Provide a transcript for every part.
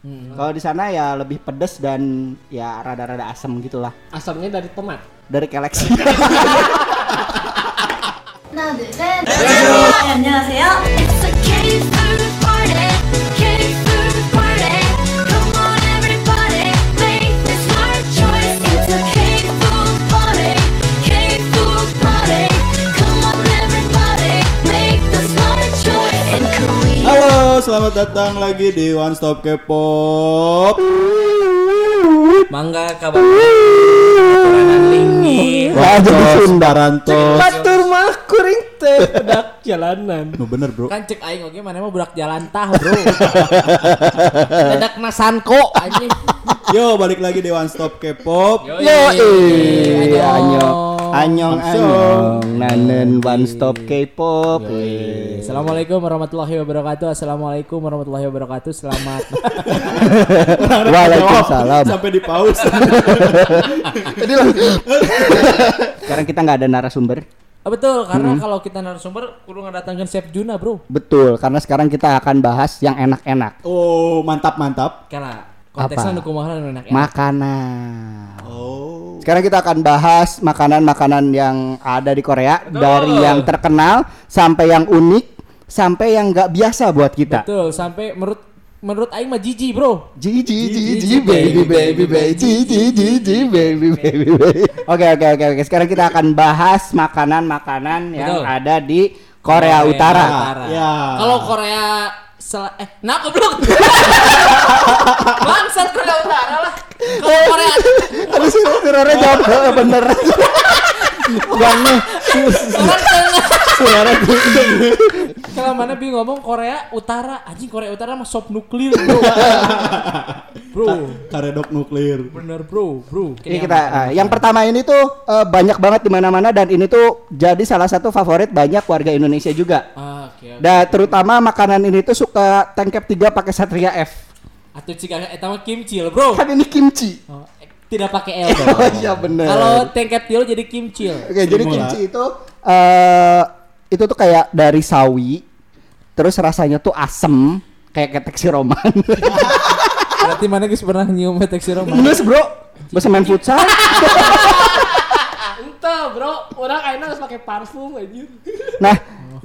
Kalau di sana ya lebih pedes dan ya rada-rada asem gitulah. Asamnya dari tomat. Dari Galaxy. 하 selamat datang lagi di One Stop K-pop. Mangga kabar lingi Sunda. Barantos. Batur mah kuring teh pedak jalanan. Nu bener, Bro. Kan cek aing oge mana mah budak jalan tah bro Dadak nasanko anjing Yo, balik lagi di One Stop K-pop. Yo, Yo, iya, anyong, anyong, anyong, nanen one stop K-pop. Assalamualaikum warahmatullahi wabarakatuh. Assalamualaikum warahmatullahi wabarakatuh. Selamat. Waalaikumsalam. Sampai di pause. Sekarang kita nggak ada narasumber. Ah, Betul, karena kalau kita narasumber Kudu ngedatangkan Chef Juna bro. Betul, karena sekarang kita akan bahas yang enak-enak. oh, mantap mantap. Karena konteksnya Apa? nu enak Makanan. Oh. Sekarang kita akan bahas makanan-makanan yang ada di Korea dari yang terkenal sampai yang unik sampai yang nggak biasa buat kita. Betul, sampai menurut Menurut aing mah jijik bro Ji ji ji ji baby baby baby ji ji ji ji baby baby baby. Oke oke oke oke. Sekarang kita akan bahas makanan-makanan yang Betul. ada di Korea Utara. Ya. Kalau Korea sel eh nah goblok. Bangsat Korea Utara lah. Kalau Korea Aduh sih suaranya jawab eh, bener. Gak nih. orang tengah. Suara Kalau mana bi ngomong Korea Utara, anjing Korea Utara mah sop nuklir, bro. bro, Karedok nuklir. bener bro, bro. Ini kita ah, yang pertama ini tuh eh, banyak banget di mana-mana dan ini tuh jadi salah satu favorit banyak warga Indonesia juga. Ah. Dan terutama makanan ini tuh suka tangkap tiga pakai Satria F. Atau jika eta mah kimchi loh, bro. Kan ini kimchi. Oh, eh, tidak pakai L dong. Oh iya bener. Kalau tengket tilu jadi kimchi. Oke, jadi Simula. kimchi itu eh itu tuh kayak dari sawi, terus rasanya tuh asem, kayak ketek siroman. Berarti mana guys pernah nyium petek siroma? Nges bro, bisa main futsal. Entah bro, orang aina harus pakai parfum anjir. Nah,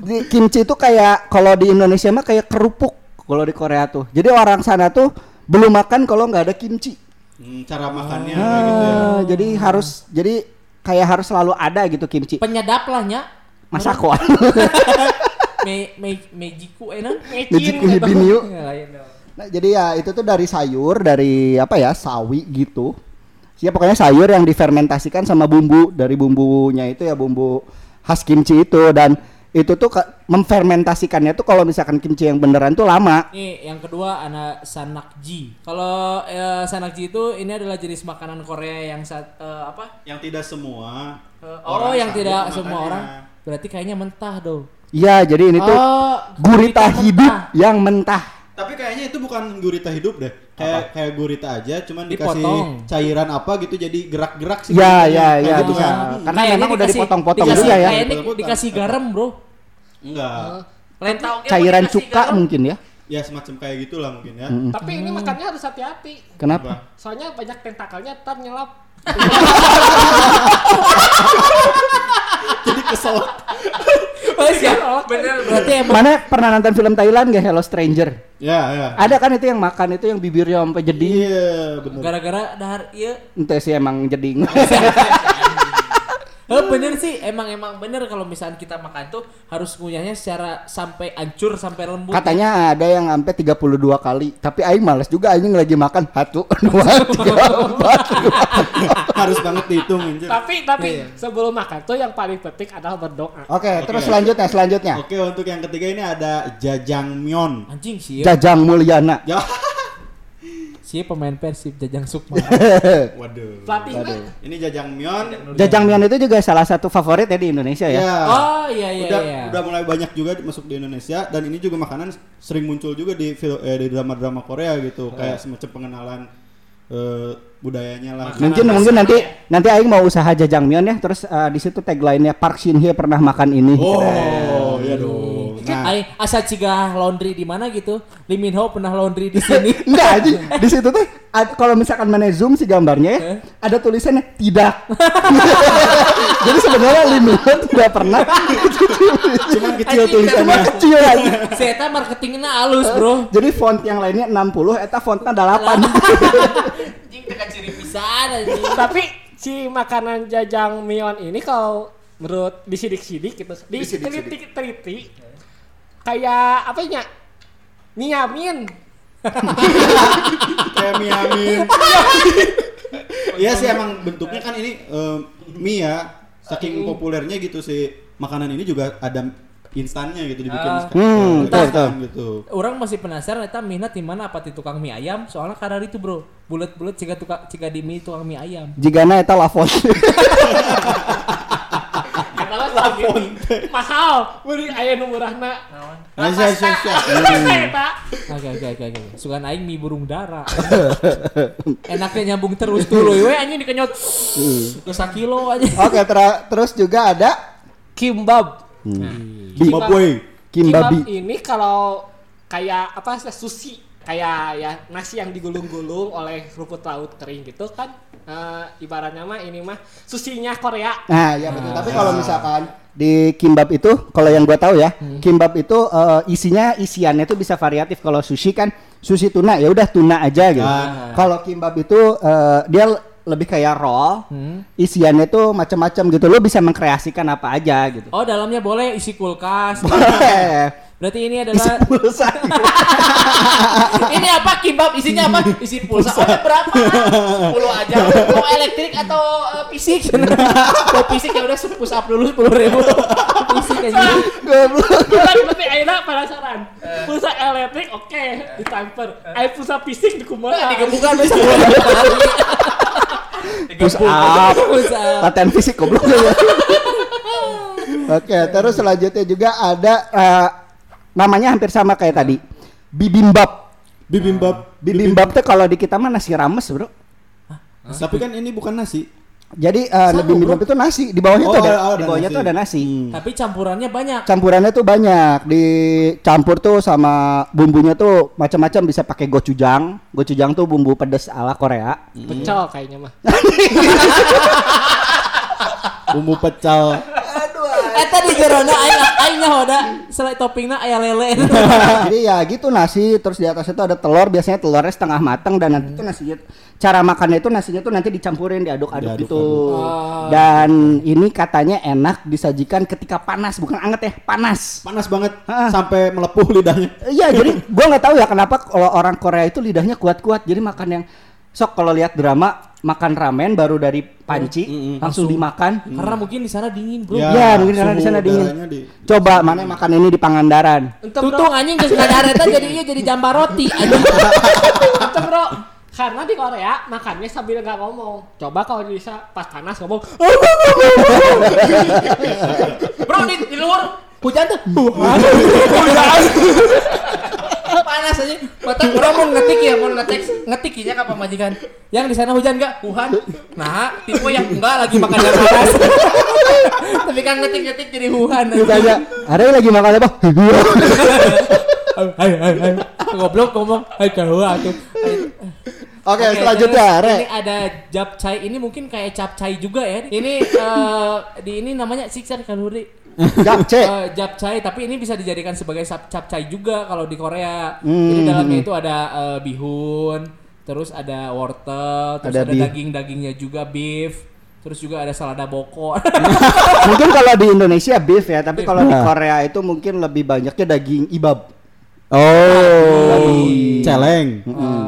di kimchi itu kayak kalau di Indonesia mah kayak kerupuk kalau di Korea tuh. Jadi orang sana tuh belum makan kalau nggak ada kimchi. Hmm, cara makannya kayak gitu ya. Ah, jadi harus jadi kayak harus selalu ada gitu kimchi. Penyedap lah nya. Masako. Me me mejiku enak. Mejiku hibiniu. Ya. Nah, jadi ya itu tuh dari sayur, dari apa ya, sawi gitu. Ya pokoknya sayur yang difermentasikan sama bumbu. Dari bumbunya itu ya bumbu khas kimchi itu dan itu tuh ke- memfermentasikannya tuh kalau misalkan kimchi yang beneran tuh lama. Nih, yang kedua ada sanakji. Kalau eh, sanakji itu ini adalah jenis makanan Korea yang saat eh, apa? Yang tidak semua. Eh, oh, orang yang tidak semua orang. Berarti kayaknya mentah dong. Iya, jadi ini tuh Oh, gurita gurita hidup mentah. yang mentah. Tapi kayaknya itu bukan gurita hidup deh. Kayak kayak gurita aja, cuman dikasih Dipotong. cairan apa gitu jadi gerak-gerak sih. Ya, guritanya. ya, Kayak ya gitu bisa. kan. Karena Kayaknya memang udah dikasih- dipotong-potong dikasih- juga ya. Kayaknya dikasih garam, Bro. Enggak. Tahu ge Cairan cuka mungkin ya. Ya semacam kayak gitulah mungkin ya. Tapi ini makannya harus hati-hati. Kenapa? Soalnya banyak tentakelnya ntar nyelap. Jadi kesel. Oh, siap. Bener, berarti emang Mana pernah nonton film Thailand gak Hello Stranger? Ya, ya. Ada kan itu yang makan itu yang bibirnya sampai jadi Iya, benar. gara-gara dahar iya. ente sih emang jeding. Eh bener sih, emang emang bener kalau misalnya kita makan tuh harus ngunyahnya secara sampai hancur sampai lembut. Katanya ada yang sampai 32 kali, tapi aing males juga aing lagi makan satu, dua, tiga, empat. Harus banget dihitung anjir. Tapi tapi Iya. sebelum makan tuh yang paling penting adalah berdoa. Oke, terus Oke. selanjutnya selanjutnya. Oke, untuk yang ketiga ini ada jajangmyeon. Anjing sih, ya. Jajang Mulyana. Ya. sih pemain Persib Jajang Sukma. Waduh. Pelatihnya Ini jajangmyeon. Jajangmyeon itu juga salah satu favorit ya di Indonesia ya. Ya. oh iya iya udah iya. udah mulai banyak juga masuk di Indonesia dan ini juga makanan sering muncul juga di film eh, di drama-drama Korea gitu kayak semacam pengenalan eh, budayanya lah. Mungkin mungkin nanti nanti aing mau usaha jajangmyeon ya, terus eh, di situ tagline-nya Park Shin Hye pernah makan ini. Oh, iya dong. Kita Aing asa cigah laundry di mana gitu. Lee Min Ho pernah laundry di sini. Enggak aja. Di situ tuh kalau misalkan mana zoom si gambarnya ya, Eh? ada tulisannya tidak. Jadi sebenarnya limit tidak pernah. Cuman kecil Anjing, Cuma tulisannya. kecil aja. Saya eta marketingnya halus, Bro. Jadi font yang lainnya 60, eta fontnya 8. Anjing teka ciri pisan anjing. Tapi si makanan jajang mion ini kalau menurut disidik-sidik gitu, Disidik-sidik. Kayak apa ya? Niamin. Kayak mie amin. Iya sih emang bentuknya kan ini eh, mie ya. Saking populernya gitu sih makanan ini juga ada instannya gitu dibikin sekali- Hmm, betul, instan gitu. Orang masih penasaran eta minat di mana apa di tukang mie ayam soalnya kadar itu bro bulat-bulat jika tukang jika di mie tukang mie ayam Jigana eta Karena lagi mahal, beli aya nu murahna. Nah, siap, siap, siap. Eta. oke oke oke oke. Sugan aing mie burung dara enaknya nyambung terus tuh loh. We anjing dikenyot. Ke sakilo aja Oke, terus juga ada Kimbab. Zimbabwe. kimbabi. ini kalau kayak apa sushi kayak ya nasi yang digulung-gulung oleh rumput laut kering gitu kan eh, ibaratnya mah ini mah susinya Korea Nah, ya betul. Tapi kalau misalkan di kimbab itu, kalau yang gua tahu ya, kimbab itu eh, isinya isiannya itu bisa variatif. Kalau sushi kan sushi tuna ya udah tuna aja gitu. Ah. Kalau kimbab itu eh, dia lebih kayak roll, isiannya tuh macam-macam gitu. Lo bisa mengkreasikan apa aja gitu. oh dalamnya boleh isi kulkas Boleh. berarti ini Isi adalah pulsa. ini apa? Kimbab isinya apa? Isi pulsa. Oh berapa? Sepuluh aja. Mau elektrik atau eh, fisik? Mau fisik ya udah push up dulu sepuluh ribu. Fisik aja. Goblok. Kan berarti Aina penasaran. Pulsa elektrik oke ditransfer air pulsa fisik di kumaha digebukan bisa sepuluh ribu kali Push up. Latihan fisik goblok. Oke, terus selanjutnya juga ada eh, namanya hampir sama kayak tadi. Bibimbap. Bibimbap. Bibimbap tuh kalau di kita mah nasi rames, Bro. Tapi kan ini bukan nasi. Jadi eh bibimbap itu nasi, di bawahnya tuh Oh, ada, ada di bawahnya nasi. tuh ada nasi. tapi campurannya banyak Campurannya tuh banyak, dicampur tuh sama bumbunya tuh macam-macam bisa pakai gochujang. Gochujang tuh bumbu pedas ala Korea. pecel kayaknya mah Bumbu pecel. Eta di jerona aing aing nyahoda selain toppingnya aya lele. Jadi ya gitu nasi, terus di atasnya tuh ada telur, biasanya telurnya setengah matang dan nanti tuh nasinya cara makannya itu nasinya tuh nanti dicampurin diaduk-aduk gitu. Dan ini katanya enak disajikan ketika panas, bukan anget ya, panas. Panas banget Ah. sampai melepuh lidahnya. Iya, jadi gua nggak tahu ya kenapa kalau orang Korea itu lidahnya kuat-kuat. Jadi makan yang sok kalau lihat drama makan ramen baru dari panci Mm-mm. langsung dimakan. Karena mungkin di sana dingin, Bro. Ya, mungkin karena di sana dingin. di- Coba mana makan ini di Pangandaran. Tutung anjing geus ngadareta jadi iya jadi jambar roti. Itu bro karena di Korea makannya sambil nggak ngomong coba kalau bisa pas panas ngomong Bro di, di luar hujan tuh. Hujan. Panas aja. Mata orang mau ngetik ya, mau ngetik ngetikinya ke pemajikan. Yang di sana hujan enggak? Wuhan. Nah, tipe yang enggak lagi makan yang panas. Tapi kan ngetik-ngetik jadi Wuhan. Ditanya, ada yang lagi makan apa? Hai hai hai. Goblok ngomong, hai kau atuh. Oke, Oke, selanjutnya, terus Re. Ini ada japchae. Ini mungkin kayak capcay juga ya. Ini eh, di ini namanya siksan kalori. Japce. Eh, japchae tapi ini bisa dijadikan sebagai sap- capcay juga kalau di Korea. Hmm. Jadi dalamnya itu ada eh, bihun, terus ada wortel, terus Ada ada, daging-dagingnya juga beef. Terus juga ada salada boko. mungkin kalau di Indonesia beef ya, tapi kalau di Nah. Korea itu mungkin lebih banyaknya daging ibab. Oh. Celeng. Eh,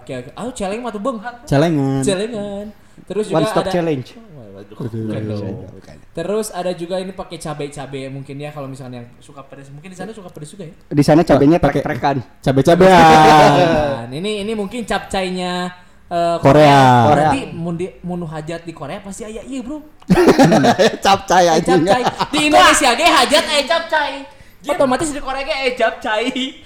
Oke oke. Ah, celeng mah tuh. Celengan. Celengan. Terus juga One stop ada challenge. Bukan dong. Terus ada juga ini pakai cabai-cabai mungkin ya kalau misalnya yang suka pedas. Mungkin di sana suka pedas juga ya. Di sana cabenya Pakai- trek-trekan. Cabe-cabean. Dan ini ini mungkin capcainya eh, Korea. Berarti mun di mun hajat di Korea pasti aya iya, Bro. Capcay Eh, aja. capcay. Di Indonesia ge hajat eh capcay. Otomatis di Korea ge eh capcay.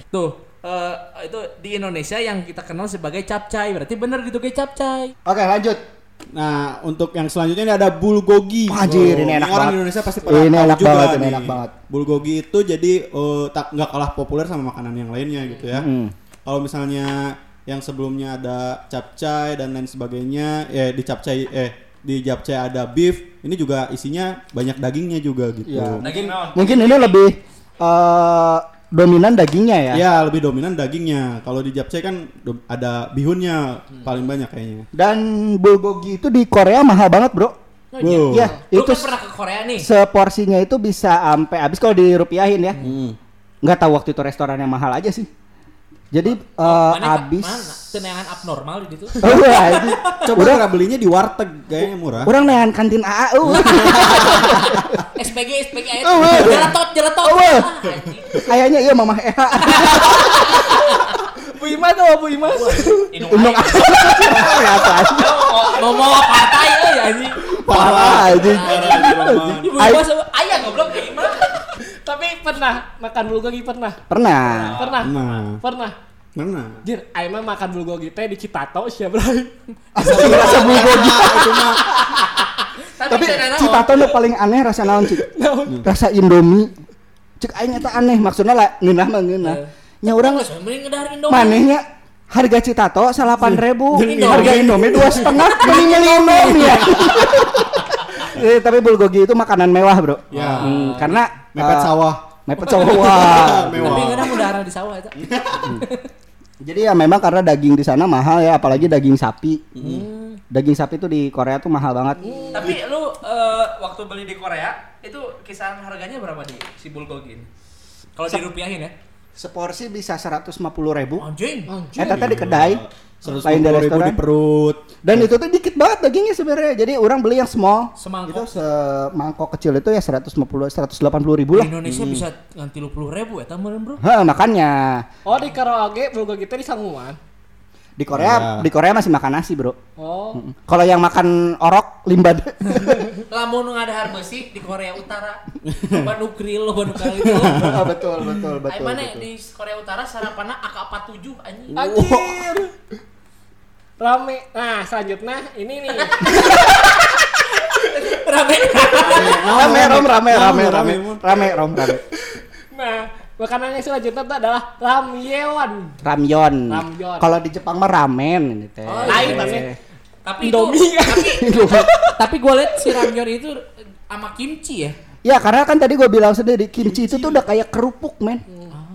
Tuh, eh, itu di Indonesia yang kita kenal sebagai capcay. Berarti bener gitu ge capcay. Oke, lanjut. Nah, untuk yang selanjutnya ini ada bulgogi. Anjir, ini enak orang banget. Indonesia pasti pernah Ini enak juga banget, ini enak banget. Bulgogi itu jadi eh, tak nggak kalah populer sama makanan yang lainnya gitu ya. Hmm. Kalau misalnya yang sebelumnya ada capcay dan lain sebagainya, eh di capcay eh di japcay ada beef, ini juga isinya banyak dagingnya juga gitu. Iya. Daging naon? Mungkin ini lebih eh, dominan dagingnya ya. Ya, lebih dominan dagingnya. Kalau di japcay kan ada bihunnya paling banyak kayaknya. Dan bulgogi itu di Korea mahal banget, Bro. Oh, iya. Ya, Lu itu kan pernah ke Korea nih. seporsinya itu bisa sampai habis kalau dirupiahin ya. Hmm. Nggak tahu waktu itu restoran yang mahal aja sih. Jadi eh, Mana habis mana tenangan abnormal gitu. Oh, iya, ini. Coba udah cara belinya di warteg kayaknya murah. orang nean kantin AA uh. SPG SPG aja. Oh, weh. Jeletot jeletot. Oh, weh. Ah. Kayaknya iya mamah Eha. Bu Imas tuh Bu Imas. Indung Undang aing. Ternyata Mau mau partai euy anjing. parah anjing. Ibu Aing- bos ayah goblok kayak gimana? Tapi pernah makan bulgogi pernah. Pernah. Pernah. Nah, Pernah. mana? Jir, aing mah makan bulgogi teh di Citato sia bray. Rasa bulgogi. itu mah Tapi tenana Citato nu paling aneh rasa naon cik? Rasa Indomie. Cek aing eta aneh maksudnya lah ngeunah mah ngeunah. Nya urang manehnya harga Citato salapan ribu, Indomie. harga Indomie dua setengah, mending Indomie ya. Eh, tapi bulgogi itu makanan mewah bro. Ya. Hmm, karena mepet eh, sawah. Mepet sawah. Mewah. Tapi kadang udara di sawah itu. Jadi ya memang karena daging di sana mahal ya, apalagi daging sapi. Hmm. Daging sapi itu di Korea tuh mahal banget. Tapi lu eh, waktu beli di Korea itu kisaran harganya berapa di si bulgogi? Kalau dirupiahin ya? Seporsi bisa 150 ribu. Anjing. Eh, tadi di kedai. Seratus Lain dari ribu di restoran. perut. Dan itu tuh dikit banget dagingnya sebenarnya. Jadi orang beli yang small. Semangkok. Itu semangkok kecil itu ya 150 180 ribu Di lah. Indonesia bisa nganti 50 ribu ya tamuran bro. Hah, makanya Oh di karaoke bulgogi teh di Sanguan. Di Korea Ya. di Korea masih makan nasi, Bro. Oh. Kalau yang makan orok limbad. Lamun ngadahar besi di Korea Utara. Loba nu grill, loba nu kali itu. oh, betul, betul, betul. mana betul. di Korea Utara sarapanna AK47 anjing. Anjir. Rame. Nah, selanjutnya ini nih. Rame. Rame, rom, rame, rame, Rame, rame, rame. rame, rom, rame. Nah, makanan yang selanjutnya itu adalah ramyeon. Ramyon. Ramyeon. Kalau di Jepang mah ramen ini teh. Oh, Lain iya. tapi Tapi Indomie. itu tapi tapi gue liat si ramyeon itu sama kimchi ya. Ya karena kan tadi gue bilang sendiri kimchi itu tuh udah kayak kerupuk men.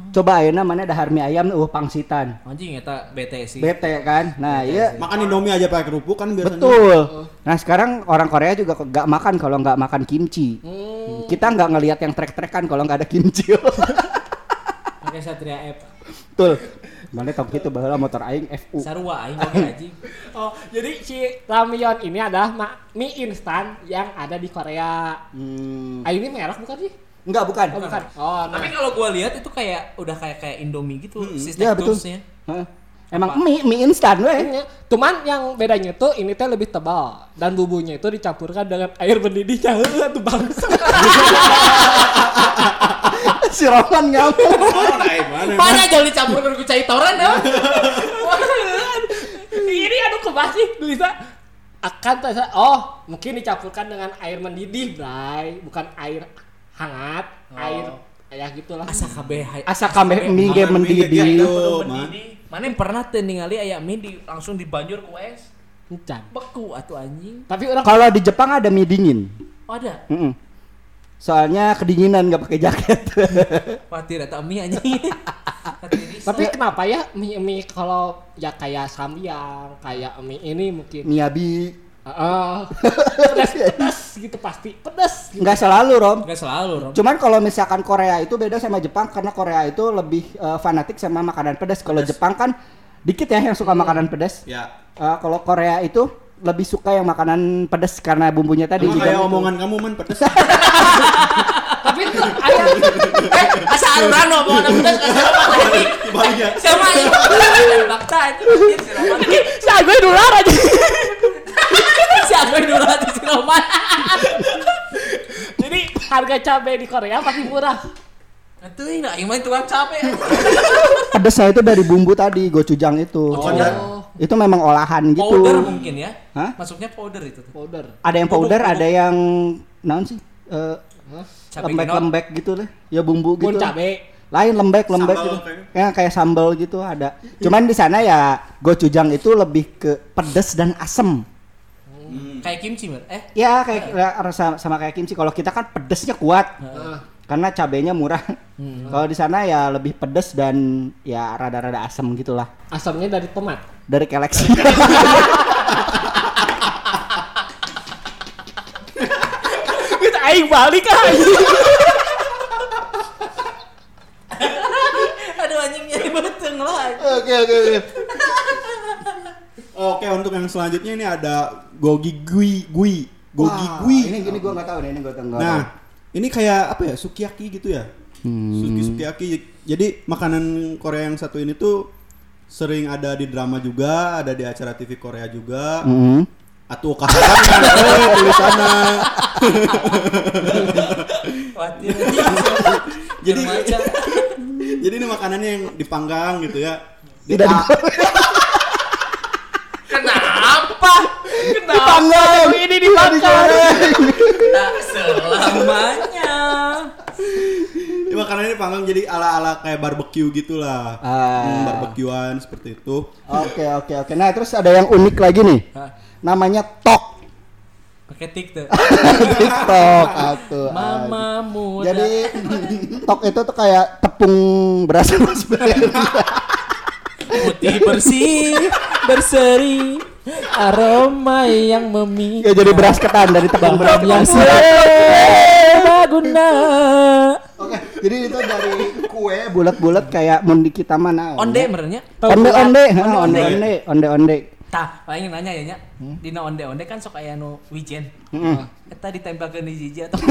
Coba ayeuna mana dahar mie ayam uh pangsitan. Anjing eta bete sih. Bete kan. Nah, iya Makan Indomie aja pakai kerupuk kan biasanya. betul. Nah, sekarang orang Korea juga nggak makan kalau nggak makan kimchi. Hmm. Kita nggak ngelihat yang trek-trekan kalau nggak ada kimchi. Pakai Satria F. Betul. Mana tau gitu bahwa motor aing FU. Sarua aing oke anjing. Oh, jadi si ramyeon ini adalah ma- mie instan yang ada di Korea. Hmm. Ah, ini merek bukan sih? Enggak, bukan. Oh, bukan. Oh, nah. Tapi kalau gua lihat itu kayak udah kayak kayak Indomie gitu Ya, betul. sistem Emang mie mie instan weh. Ini, cuman yang bedanya tuh ini teh lebih tebal dan bumbunya itu dicampurkan dengan air mendidih Heuh, tuh bangsa. si Roman ngomong. Mana jauh dicampur ke cai toran ya? ini aduh kebas sih bisa akan terasa oh mungkin dicampurkan dengan air mendidih bray bukan air hangat air ya gitulah Asa kabeh Asa kabeh mie mendidih. mendidih. Mana yang pernah ningali aya mie di langsung dibanjur ku es? Encan. Beku atuh anjing. tapi orang Kalau di Jepang ada mie dingin. Oh, ada. Mm-mm. Soalnya kedinginan nggak pakai jaket. Khawatir eta mie anjing. tapi kenapa ya mie mie kalau ya kayak samyang kayak mie ini mungkin Miyabi Heeh. pedas pedas gitu pasti pedas gitu. nggak selalu Rom. Enggak selalu, Rom. Cuman kalau misalkan Korea itu beda sama Jepang karena Korea itu lebih eh, fanatik sama makanan pedas. Kalau Jepang kan dikit ya yang suka makanan pedas. Ya. Eh, kalau Korea itu lebih suka yang makanan pedas karena bumbunya tadi Emang kayak omongan kamu man pedes. tapi itu ayah Eh, asa aluran omongan pedas Roman anjing. Banyak. Sama Bakta anjing si Roman. si gue dular aja Agoy dulu hati si Roman. jadi harga cabai di Korea pasti murah Atuh ini aing mah tukang capek. Pedasnya itu dari bumbu tadi gochujang itu. Dari, Itu memang olahan gitu. Powder mungkin ya. Hah? Masuknya powder itu tuh. powder Ada yang powder, bubuk. ada yang naon sih? Eh, Cabai lembek-lembek gitu deh. Ya bumbu bun gitu. cabe Lain lembek lembek Sambal gitu. kayaknya. Ya kayak sambal gitu ada. Cuman di sana ya gochujang itu lebih ke pedas dan asem. Kayak kimchi Mer. Eh, Ya kayak ya, rasa sama kayak kimchi. Kalau kita kan pedesnya kuat. Heeh. Karena cabenya murah. Hmm. Kalau di sana ya lebih pedas dan ya rada-rada asem gitulah. asamnya dari tomat Dari Galaxy. kita aing balik ah aduh anjing nyari beteng lah. Oke oke oke. Oke, untuk yang selanjutnya ini ada gogi gui gui. Gogi Wah, gui. Ini gini gua nggak tahu nih, ini gua nggak tahu. Nah, ini kayak apa ya? Sukiyaki gitu ya. Hmm. Suki sukiyaki. Jadi makanan Korea yang satu ini tuh sering ada di drama juga, ada di acara TV Korea juga. Hmm. Atuh kaharangan eh tulisanna. Khawatir. Jadi jadi ini makanannya yang dipanggang gitu ya. Tidak kenapa? Dipanggang. ini dibakar Tak selamanya. Ini makanannya dipanggang jadi ala-ala kayak barbecue gitulah. Ah. Hmm, barbekyuan seperti itu. Oke oke oke. Nah terus ada yang unik lagi nih. Hah? Namanya tok. Pakai tik tuh. tok atuh. Mama muda. Jadi tok itu tuh kayak tepung beras putih bersih berseri aroma yang memikat. Ya jadi beras ketan dari tepung beras yang guna Oke, jadi itu dari kue bulat-bulat kayak mundi kita mana? onde merenya? Onde onde, ha, onde. Onde. onde, onde. Tah paling nanya ya nya dina onde onde kan sok aya nu wijen. Heeh. eta ditempelkeun di jiji atau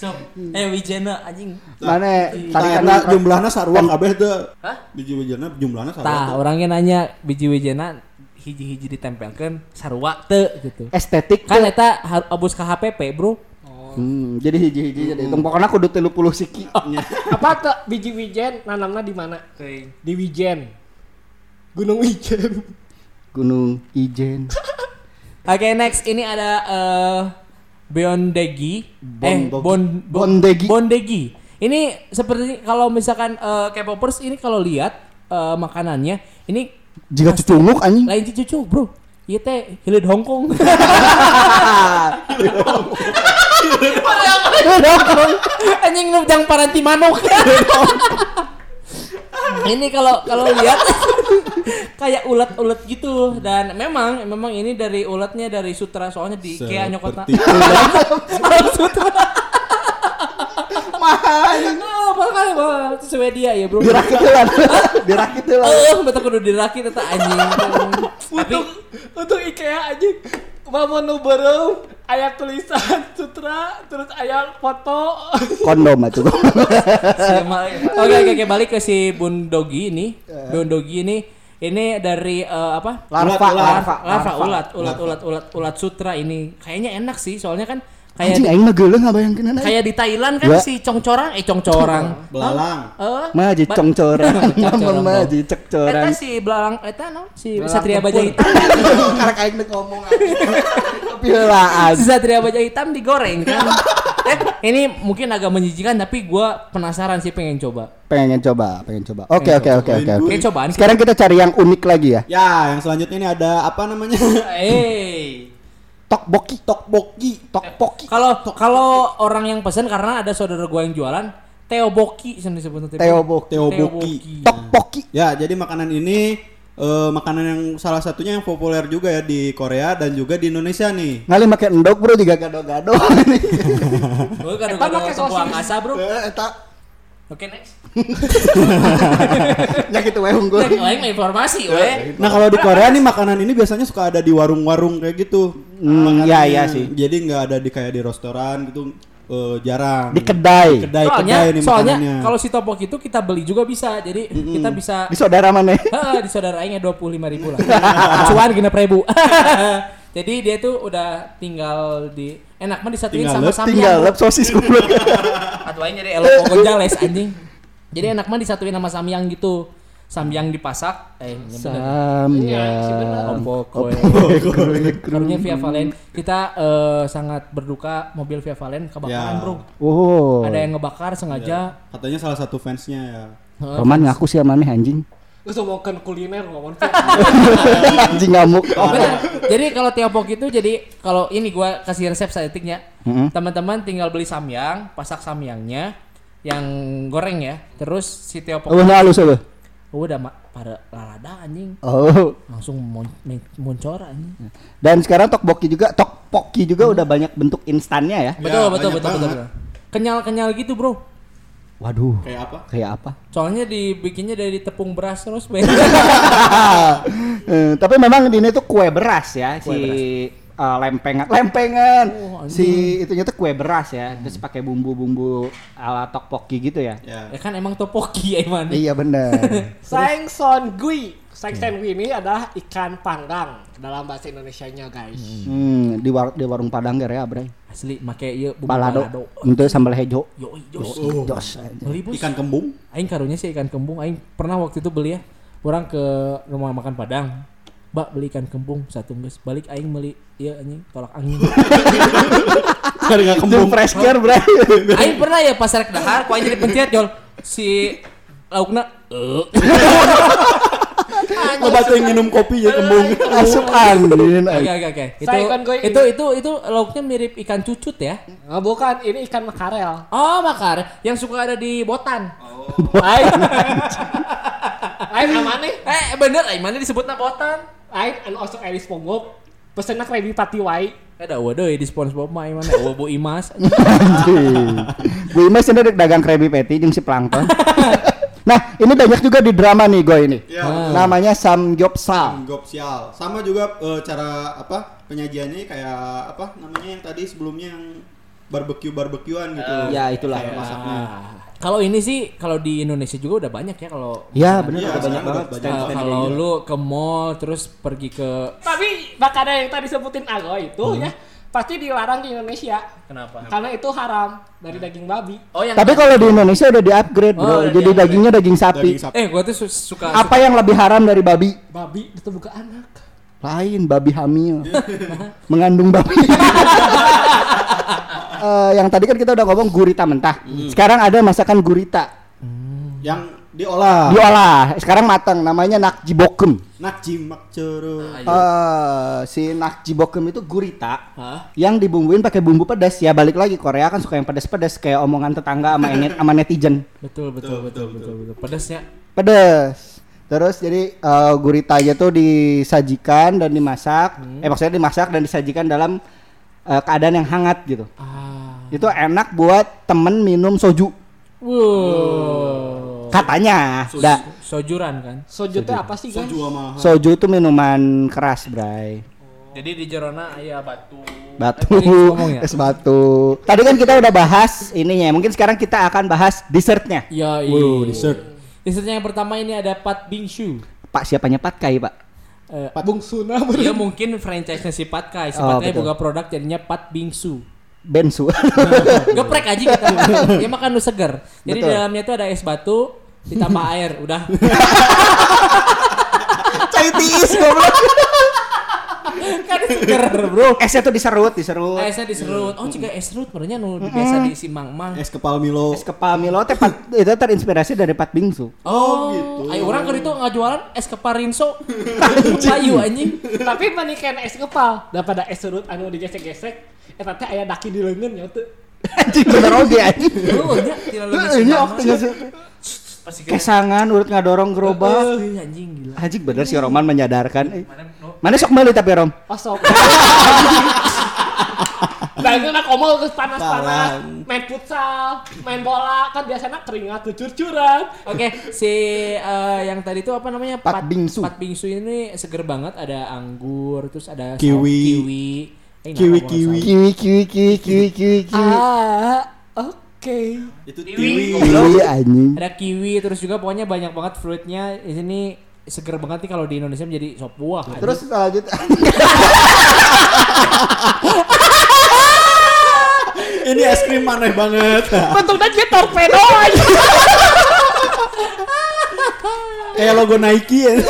sok eh wijena anjing. Mana tadi kan Karena jumlahnya sarua kabeh teh. hah? Biji-bijana jumlahnya sarua. tah orangnya nanya biji wijena hiji-hiji ditempelkeun sarua teu gitu. Estetik kan eta abus ke HPP bro. Hmm, jadi hiji-hiji jadi itu pokoknya kudu 30 siki. apa tuh biji wijen nanamnya di mana? Di Wijen. Gunung Wijen. Gunung Ijen. Oke next. Ini ada eh Bondegi eh bon, bon- Bondegi. Bondegi. Ini seperti kalau misalkan eh K-popers ini kalau lihat eh, makanannya ini Jika cucunguk anjing. lain cucu bro. Iya teh hilid Hongkong. Anjing nu jang paranti manuk. ini kalau kalau lihat kayak ulat-ulat gitu dan memang memang ini dari ulatnya dari sutra soalnya di IKEA. Seperti sutra. Mahal. Oh, bakal bakal sesuai dia ya, Bro. Dirakit lah. Dirakit lah. Eh, betul kudu dirakit eta anjing. Tapi untuk untuk IKEA aja Mama nu berem aya tulisan sutra terus aya foto Kondom ya. Oke oke oke balik ke si Bundogi ini. Bundogi ini ini dari eh, apa? Larva, Ulat, ulat. larva, Larva, ulat, ulat, ulat, ulat, ulat sutra ini. Kayaknya enak sih, soalnya kan kayak Anjing aing mah geuleuh ngabayangkeun anak. kayak di Thailand kan si congcorang, eh congcorang. belalang. Eh, Maji ba- congcorang, Congcorang, mama maji cek corang. Eta si belalang eta no, si Satria. Baja Hitam. Karena aing nek ngomong tapi heulaan. si Satria Baja Hitam digoreng kan. eh, ini mungkin agak menjijikan tapi gua penasaran sih pengen coba. Pengen coba, pengen coba. Oke oke oke oke oke. Oke, cobaan. Sekarang kita cari yang unik lagi ya. Ya, yang selanjutnya ini ada apa namanya? Eh. Tokboki, Tokboki. tokboki. Kalau kalau orang yang pesen karena ada saudara gua yang jualan Teoboki sih disebutnya Teoboki. Teoboki. Tokboki. Ya, jadi makanan ini eh, makanan yang salah satunya yang populer juga ya di Korea dan juga di Indonesia nih. Ngali make endog bro juga gado-gado. Gue pakai ada sosis. asa bro. Eh, Eta Oke next. nya gitu unggul. Yang lain informasi we. Nah, kalau di Korea nih makanan ini biasanya suka ada di warung-warung kayak gitu. Hmm, iya, iya sih. Jadi nggak ada di kayak di restoran gitu eh, jarang. Di kedai. kedai Soalnya, kedai nih soalnya kalau si topoki itu kita beli juga bisa. Jadi kita bisa Di saudara mana? Heeh, di saudara aingnya 25 ribu lah. Cuan genep ribu. Jadi dia tuh udah tinggal di enak mah disatuin Tinggal sama lep, samyang. Tinggal lep sosis goblok. Atau aing jadi elok Gonjales anjing. Jadi enak mah disatuin sama samyang gitu. samyang dipasak eh Iya, ya. Opo kue. Karunya Via Valen. Kita eh, sangat berduka mobil Via Valen kebakaran, Ya. Bro. Oh. Ada yang ngebakar sengaja. Katanya salah satu fansnya ya. Roman ngaku sih sama aneh anjing. Terus ngomongin kuliner ngomong anjing ngamuk. Jadi kalau tiopok itu jadi kalau ini gua kasih resep saetiknya. Mm-mm. Teman-teman tinggal beli samyang, pasak samyangnya yang goreng ya. Terus si tiopok Oh, nah halus apa? Oh, udah pada lalada anjing. Oh. Langsung mon- muncor anjing. Dan sekarang tokboki juga, tokpoki juga udah banyak bentuk instannya ya. Betul, betul, banyak betul, betul, banget. betul. Kenyal-kenyal gitu, Bro. Waduh. Kayak apa? Kayak apa? Soalnya dibikinnya dari tepung beras terus. Eh, tapi memang ini tuh kue beras ya Kue si beras. eh, lempengan lempengan Oh, anjing. si itunya tuh kue beras ya terus pakai bumbu-bumbu ala tokpoki gitu ya Ya. ya kan emang topoki ya, Iman. iya bener Saeng son gui. Saeng son gui ini adalah ikan panggang dalam bahasa Indonesianya guys. hmm, di, war- di warung Padang ya Bray Asli make ieu bumbu balado balado. untuk sambal hejo Yo, jos. Oh. jos Beli. Ikan kembung? Aing karunya sih ikan kembung. Aing pernah waktu itu beli ya. Orang ke rumah makan Padang. Mbak beli ikan kembung satu geus. Balik aing beli iya anjing tolak angin. Karena kembung fresh care Bray aing pernah ya pas rek dahar ku aing jadi pencet jol. Si laukna eh Yang minum kopi ya kembung. asup angin Oke oke oke. Itu, itu itu itu lauknya mirip ikan cucut ya. Oh, bukan, ini ikan makarel. Oh makar yang suka ada di botan. Aing. Aing aman nih. Eh bener, aing mana disebutnya botan? Aing anu osok Elis Pongok. Pesennya Kredi Pati Wai. Ada waduh di SpongeBob mah mana? Oh Bu Imas. Bu Imas dek dagang Krabby Patty jeung si plankton nah ini banyak juga di drama nih gue ini Ya. namanya Samgyeopsal sial. Sama juga eh, cara apa penyajiannya kayak apa namanya yang tadi sebelumnya yang barbecue barbekyuan gitu. ya, itulah. Cara masaknya. Kalau ini sih kalau di Indonesia juga udah banyak ya kalau Ya benar ada banyak banget stand Uh, kalau kayak lu ke mall terus pergi ke Tapi bakal ada yang tadi sebutin Ago itu ya pasti dilarang di Indonesia kenapa? karena itu haram dari daging babi. Oh yang Tapi kalau di Indonesia udah di upgrade bro, Oh, jadi di-upgrade. dagingnya daging sapi. Daging sapi. eh gua tuh su- suka Apa yang lebih haram dari babi? Babi itu bukan anak. Lain babi hamil, mengandung babi. Eh, yang tadi kan kita udah ngomong gurita mentah. Sekarang ada masakan gurita Yang diolah. diolah. Sekarang matang, namanya nakjibokum. Nakji makcero. Eh, si nakjibokum itu gurita Hah? yang dibumbuin pakai bumbu pedas ya balik lagi Korea kan suka yang pedas-pedas kayak omongan tetangga sama net sama netizen Betul betul betul betul betul. Pedasnya pedas terus jadi eh, guritanya tuh disajikan dan dimasak eh maksudnya dimasak dan disajikan dalam eh, keadaan yang hangat gitu ah. itu enak buat temen minum soju Wow. Katanya da, Sojuran kan. Soju teh apa sih guys? Soju sama soju itu minuman keras bray Jadi di Jerona aya batu. batu Eh, ya? es batu tadi kan kita udah bahas ininya mungkin sekarang kita akan bahas dessertnya Ya, Wow, dessert. Dessertnya yang pertama ini ada pat bingsu. pak siapanya pat kai pak Eh, Bungsuna Dia mungkin franchise-nya si Pat Kai. Si Oh, Pat Kai betul. buka produk jadinya Pat Bingsu. Bensu Geprek aja kita. Dia makan nu seger. Jadi Betul. dalamnya itu ada es batu ditambah air, udah. cai tiis goblok kan seger, Bro. esnya tuh diserut diserut Esnya diserut. Oh, jika es serut sebenarnya nu biasa diisi mang-mang. es kepal Milo. es kepal Milo teh pat, itu terinspirasi dari pat bingsu Oh, gitu. Ayo orang kan itu ngajualan es keparinso. Payu anjing. Tapi panikan es kepal daripada es serut anu digesek-gesek eta teh aya daki di leungeun nya teu. anjing bener oge anjing Lu nya. Pasti kira- kesangan urut ngadorong gerobak Eh, anjing gila. anjing bener si Roman menyadarkan eh. Mana sok beli tapi Rom Osok. Dan nak komol geus panas-panas, main futsal, main bola, kan biasanya keringat cucur-cucuran. Oke, si eh, yang tadi itu apa namanya? Pat bingsu. Pat bingsu ini seger banget, ada anggur, terus ada Kiwi. kiwi. Eh, Kiwi, kiwi. ngomong kiwi kiwi kiwi kiwi kiwi kiwi Ah, oke. Itu Kiwi. kiwi. kiwi anjing? Ada kiwi, terus juga pokoknya banyak banget fruitnya. Di sini seger banget nih kalau di Indonesia menjadi sop buah. anjing. terus selanjutnya Ini es krim aneh banget. Bentuknya kayak torpedo aja. Kayak logo Nike ya.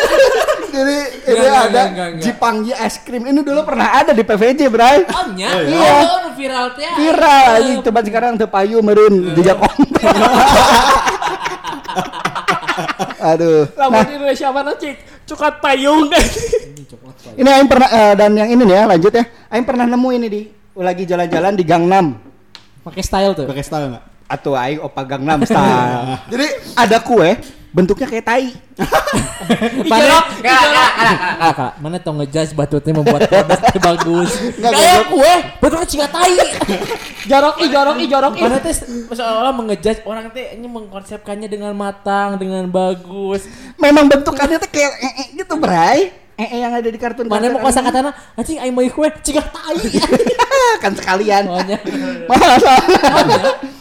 Jadi ini enggak, ada enggak. Jipanggi es krim. Ini dulu pernah ada di PVJ, Bray. Oh nya? Oh, iya. Oh, viral teh. Viral aja coba sekarang teu payu meureun jejak konten. Aduh. Lamun Nah, di Indonesia mana cik? Cukat payung. ini Aing pernah eh, dan yang ini nih ya, lanjut ya. Aing pernah nemu ini di lagi jalan-jalan di Gangnam. Pakai style tuh. Pakai style enggak? Atau Aing opa Gangnam style. Jadi ada kue bentuknya kayak tai. Mana? Kak, kak. Mana tau ngejudge batutnya membuat produknya bagus. Nggak, Kayak kue, bentuknya cika tai. Jorok i jorok i jorok i. Mana teh seolah-olah mengejudge orang teh ini mengkonsepkannya dengan matang, dengan bagus. Memang bentukannya tuh kayak ee -e gitu, Bray. Ee yang ada di kartun. Mana mau kosa katana, anjing aing mau kue cika tai. kan sekalian. Soalnya.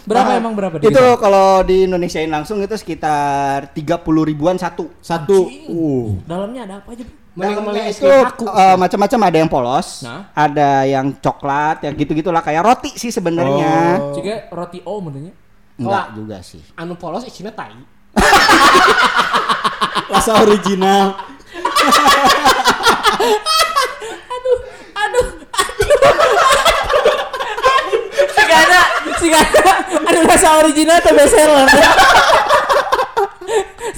Berapa emang berapa di Itu kalau di Indonesiain langsung itu sekitar 30 ribuan satu. Satu. Uh. Dalamnya ada apa aja? Es itu aku. eh, macam-macam ada yang polos, Nah. ada yang coklat, ya gitu-gitulah kayak roti sih sebenarnya. Oh. Cika roti O menurutnya. Enggak Wah. juga sih. Anu polos isinya tai. Rasa original. Aduh, aduh. Sigana, sigana. Aduh rasa original atau best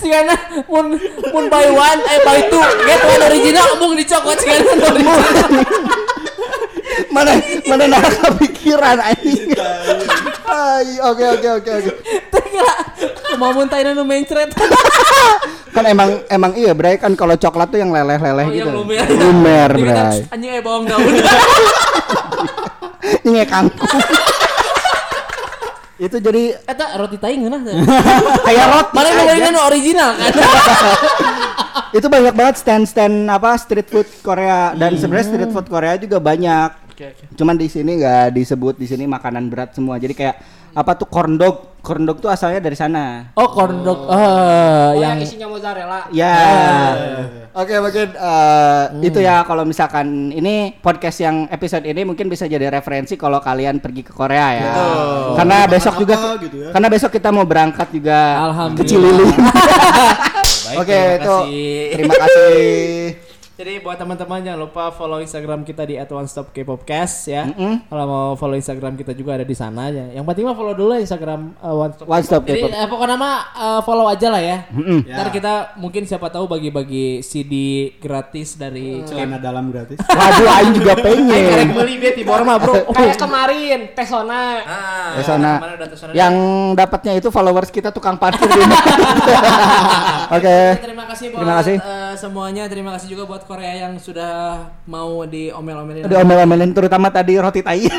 Sigana mun mun buy one eh buy two get one original mung dicokot original. mana mana nah kepikiran anjing. Ay, oke oke oke oke. Kira mau muntahina nu mencret. Kan emang emang iya Bray kan kalau coklat tuh yang leleh-leleh Oh, gitu. yang lumer. Lumer, Dikata, Bray. Anjing eh bawang daun. Ini kangkung. Itu jadi Eta roti tai ngeunah. teh. kayak roti. Mana nu original kan. itu banyak banget stand-stand apa street food Korea dan sebenarnya street food Korea juga banyak. Cuman di sini nggak disebut di sini makanan berat semua. Jadi kayak apa tuh corn dog? Corn dog tuh asalnya dari sana. Oh corn dog. Eh Oh, yang yang isinya mozzarella. Ya. Oke, mungkin eh, itu ya kalau misalkan ini podcast yang episode ini mungkin bisa jadi referensi kalau kalian pergi ke Korea ya. Betul. Karena Makan besok juga gitu ya. karena besok kita mau berangkat juga Alhamdulillah. ke Cililin. Oke, itu terima kasih. Jadi buat teman-teman jangan lupa follow Instagram kita di @onestopkpopcast ya. Mm-mm. Kalau mau follow Instagram kita juga ada di sana ya. Yang penting mah follow dulu Instagram uh, One Stop. One Stop Jadi K-pop. eh, pokoknya mah uh, follow aja lah ya. Mm-mm. Ya. Ntar kita mungkin siapa tahu bagi-bagi CD gratis dari Celana dalam gratis. Waduh, aing juga Karek pengen. beli dia di mah bro. Kayak kemarin Tesona. Ah, Tesona. Yang dapatnya itu followers kita tukang parkir di Oke. Terima kasih buat Terima kasih. eh, semuanya. Terima kasih juga buat Korea yang sudah mau diomel-omelin. Udah omel-omelin terutama tadi roti tai.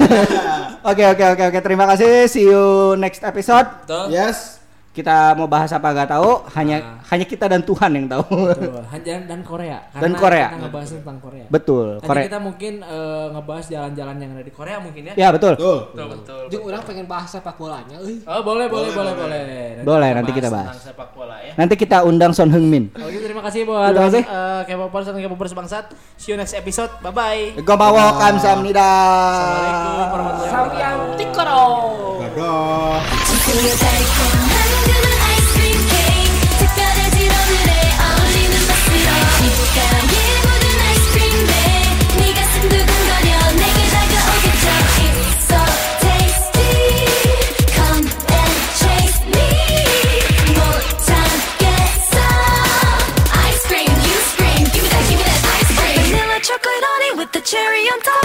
Oke oke oke oke terima kasih. See you next episode. Betul. Yes. Kita mau bahas apa gak tahu, hanya hanya kita dan Tuhan yang tahu. Betul. Dan Korea. Dan Karena Korea. Kita ngebahas tentang Korea. Betul, Nanti Korea. kita mungkin eh, ngebahas jalan-jalan yang ada di Korea mungkin ya. Ya betul. Tuh. Betul betul. Jeung urang pengen bahas sepak bolanya euy. Oh boleh boleh boleh boleh. Boleh, nanti kita bahas. tentang sepak bola ya. Nanti kita undang Son Heung-min. Oke terima kasih buat Terima kasih. eh, K-popers dan K-popers bangsat. See you next episode. Bye bye. Gomawo kamsahamnida. Assalamualaikum warahmatullahi wabarakatuh. Sampai tikoro. cherry on top.